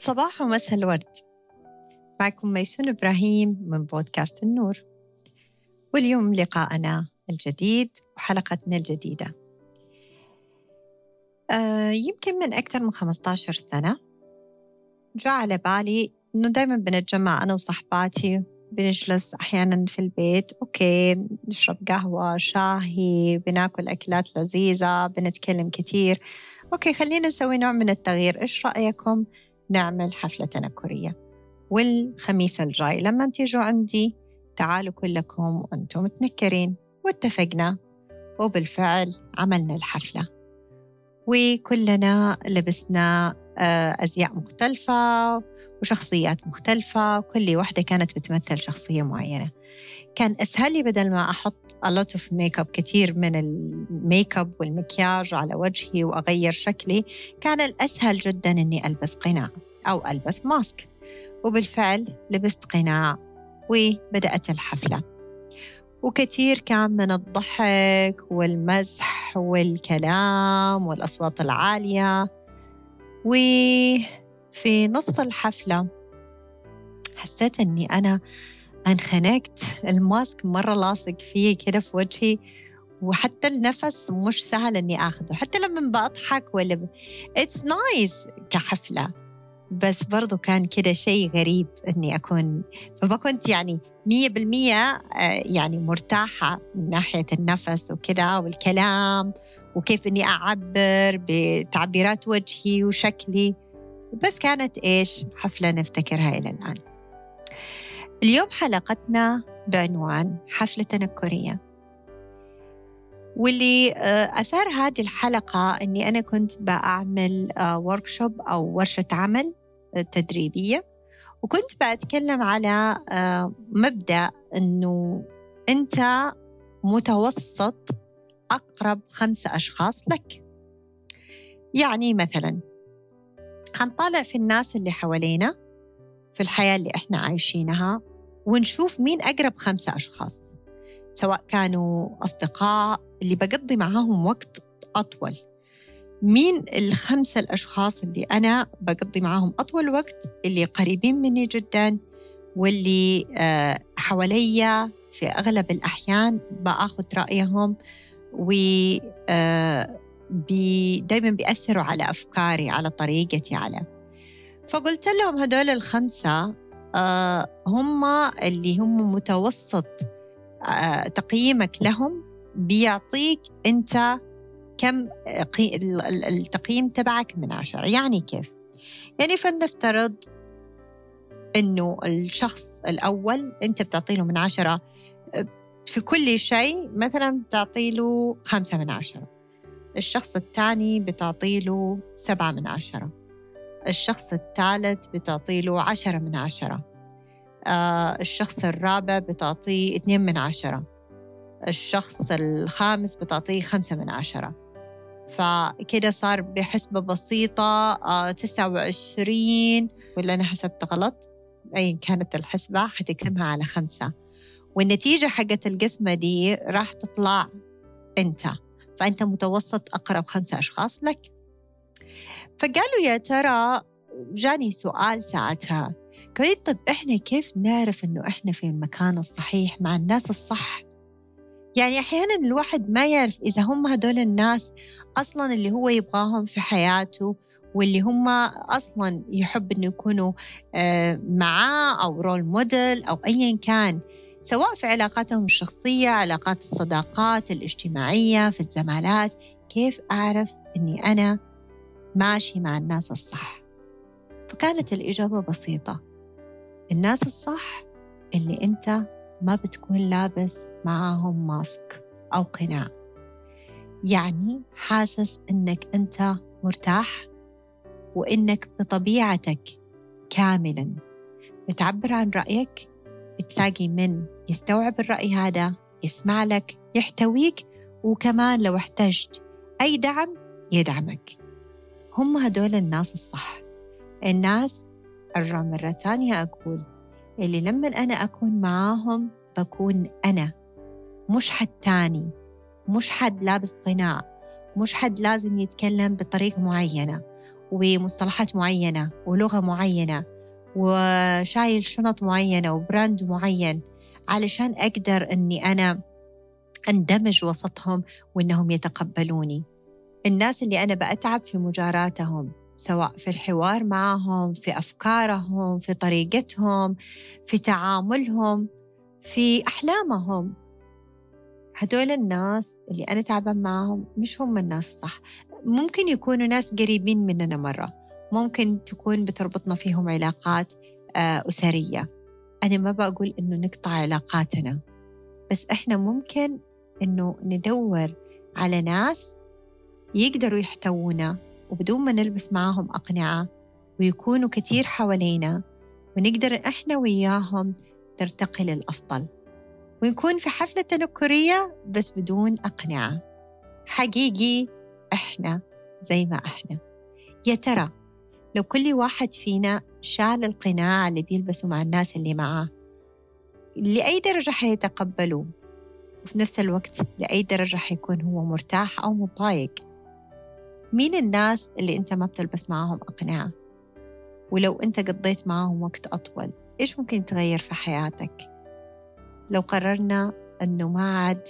صباح ومساء الورد. معكم ميسون إبراهيم من بودكاست النور. واليوم لقاءنا الجديد وحلقتنا الجديدة. آه يمكن من أكثر من 15 سنة جاء على بالي إنه دايما بنتجمع أنا وصحباتي بنجلس أحيانا في البيت أوكي نشرب قهوة شاهي بناكل أكلات لذيذة بنتكلم كتير. okay خلينا نسوي نوع من التغيير. إيش رأيكم؟ نعمل حفلة تنكرية. والخميس الجاي لما تيجوا عندي تعالوا كلكم وأنتم متنكرين. واتفقنا. وبالفعل عملنا الحفلة. وكلنا لبسنا آه، أزياء مختلفة وشخصيات مختلفة. وكل واحدة كانت بتمثل شخصية معينة. كان أسهل لي بدل ما أحط a lot of makeup كثير من الميك اب والمكياج على وجهي وأغير شكلي كان الأسهل جدا أني ألبس قناع. أو ألبس ماسك. وبالفعل لبست قناع وبدأت الحفلة. وكثير كان من الضحك والمزح والكلام والأصوات العالية. وفي نص الحفلة حسيت أني أنا أنخنقت الماسك مرة لاصق فيه كده في وجهي. وحتى النفس مش سهل إني اخذه حتى لما بضحك ولا. it's nice, nice كحفلة. بس برضو كان كده شيء غريب إني أكون فما كنت يعني مية بالمية آه، يعني مرتاحة من ناحية النفس وكده والكلام وكيف إني أعبر بتعبيرات وجهي وشكلي. بس كانت إيش؟ حفلة نفتكرها إلى الآن. اليوم حلقتنا بعنوان حفلة تنكرية واللي آه، أثار هذه الحلقة أني أنا كنت بعمل وركشوب آه، أو ورشة عمل تدريبية. وكنت بتكلم على مبدأ أنه أنت متوسط أقرب خمسة أشخاص لك. يعني مثلا حنطالع في الناس اللي حوالينا في الحياة اللي إحنا عايشينها ونشوف مين أقرب خمسة أشخاص سواء كانوا أصدقاء اللي بقضي معاهم وقت أطول. مين الخمسة الأشخاص اللي أنا بقضي معاهم أطول وقت اللي قريبين مني جدا واللي آه، حواليا في أغلب الأحيان بأخذ رأيهم و آه، دايما بيأثروا على أفكاري على طريقتي على. فقلت لهم هدول الخمسة آه، هم اللي هم متوسط تقييمك لهم بيعطيك أنت كم التقييم تبعك من عشرة. يعني كيف؟ يعني فلنفترض أنه الشخص الأول أنت بتعطي له من عشرة آه، في كل شيء مثلا بتعطي له خمسة من عشرة. الشخص الثاني بتعطي له سبعة من عشرة. الشخص الثالث بتعطي له عشرة من عشرة. آه الشخص الرابع بتعطيه اثنين من عشرة. الشخص الخامس بتعطيه خمسة من عشرة. فكده صار بحسبة بسيطة آه تسعة وعشرين ولا أنا حسبت غلط. أي كانت الحسبة حتقسمها على خمسة. والنتيجة حقت القسمة دي راح تطلع أنت. فأنت متوسط أقرب خمسة أشخاص لك. فقالوا يا ترى جاني سؤال ساعتها. قلت طب إحنا كيف نعرف إنه إحنا في المكان الصحيح مع الناس الصح؟ يعني أحيانا الواحد ما يعرف إذا هم هدول الناس أصلا اللي هو يبغاهم في حياته واللي هم أصلا يحب إنه يكونوا آه، معاه أو رول موديل أو أيا كان سواء في علاقاتهم الشخصية علاقات الصداقات الاجتماعية في الزمالات كيف أعرف إني أنا ماشي مع الناس الصح؟ فكانت الإجابة بسيطة. الناس الصح اللي أنت ما بتكون لابس معاهم ماسك أو قناع. يعني حاسس إنك أنت مرتاح وإنك بطبيعتك كاملا. بتعبر عن رأيك بتلاقي من يستوعب الرأي هذا يسمع لك يحتويك وكمان لو احتجت أي دعم يدعمك. هم هدول الناس الصح. الناس أرجع مرة تانية أقول. اللي لما أنا أكون معاهم بكون أنا مش حد تاني مش حد لابس قناع مش حد لازم يتكلم بطريقة معينة ومصطلحات معينة ولغة معينة وشايل شنط معينة وبراند معين علشان أقدر أني أنا أندمج وسطهم وأنهم يتقبلوني. الناس اللي أنا بأتعب في مجاراتهم سواء في الحوار معهم في أفكارهم في طريقتهم في تعاملهم في أحلامهم. هدول الناس اللي أنا تعبان معهم مش هم الناس الصح. ممكن يكونوا ناس قريبين مننا مرة. ممكن تكون بتربطنا فيهم علاقات آه، أسرية. أنا ما بقول إنه نقطع علاقاتنا. بس إحنا ممكن إنه ندور على ناس يقدروا يحتوونا. وبدون ما نلبس معاهم أقنعة ويكونوا كتير حوالينا ونقدر إحنا وياهم نرتقي للأفضل. ونكون في حفلة تنكرية بس بدون أقنعة. حقيقي إحنا زي ما إحنا. يا ترى لو كل واحد فينا شال القناع اللي بيلبسه مع الناس اللي معاه لأي درجة حيتقبلوه؟ وفي نفس الوقت لأي درجة حيكون هو مرتاح أو متضايق مين الناس اللي أنت ما بتلبس معاهم أقنعة؟ ولو أنت قضيت معاهم وقت أطول إيش ممكن يتغير في حياتك؟ لو قررنا أنه ما عاد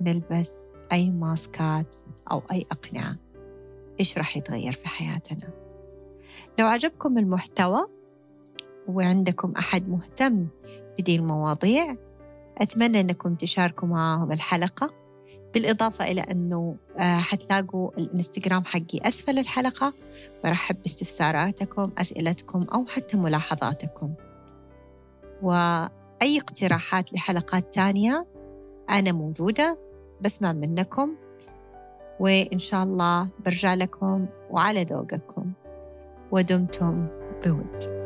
نلبس أي ماسكات أو أي أقنعة إيش راح يتغير في حياتنا؟ لو عجبكم المحتوى وعندكم أحد مهتم بدي المواضيع أتمنى أنكم تشاركوا معهم الحلقة. بالإضافة إلى أنه آه، حتلاقوا الإنستغرام حقي أسفل الحلقة. برحب باستفساراتكم أسئلتكم أو حتى ملاحظاتكم. وأي اقتراحات لحلقات تانية أنا موجودة بسمع منكم. وإن شاء الله برجع لكم وعلى ذوقكم. ودمتم بود.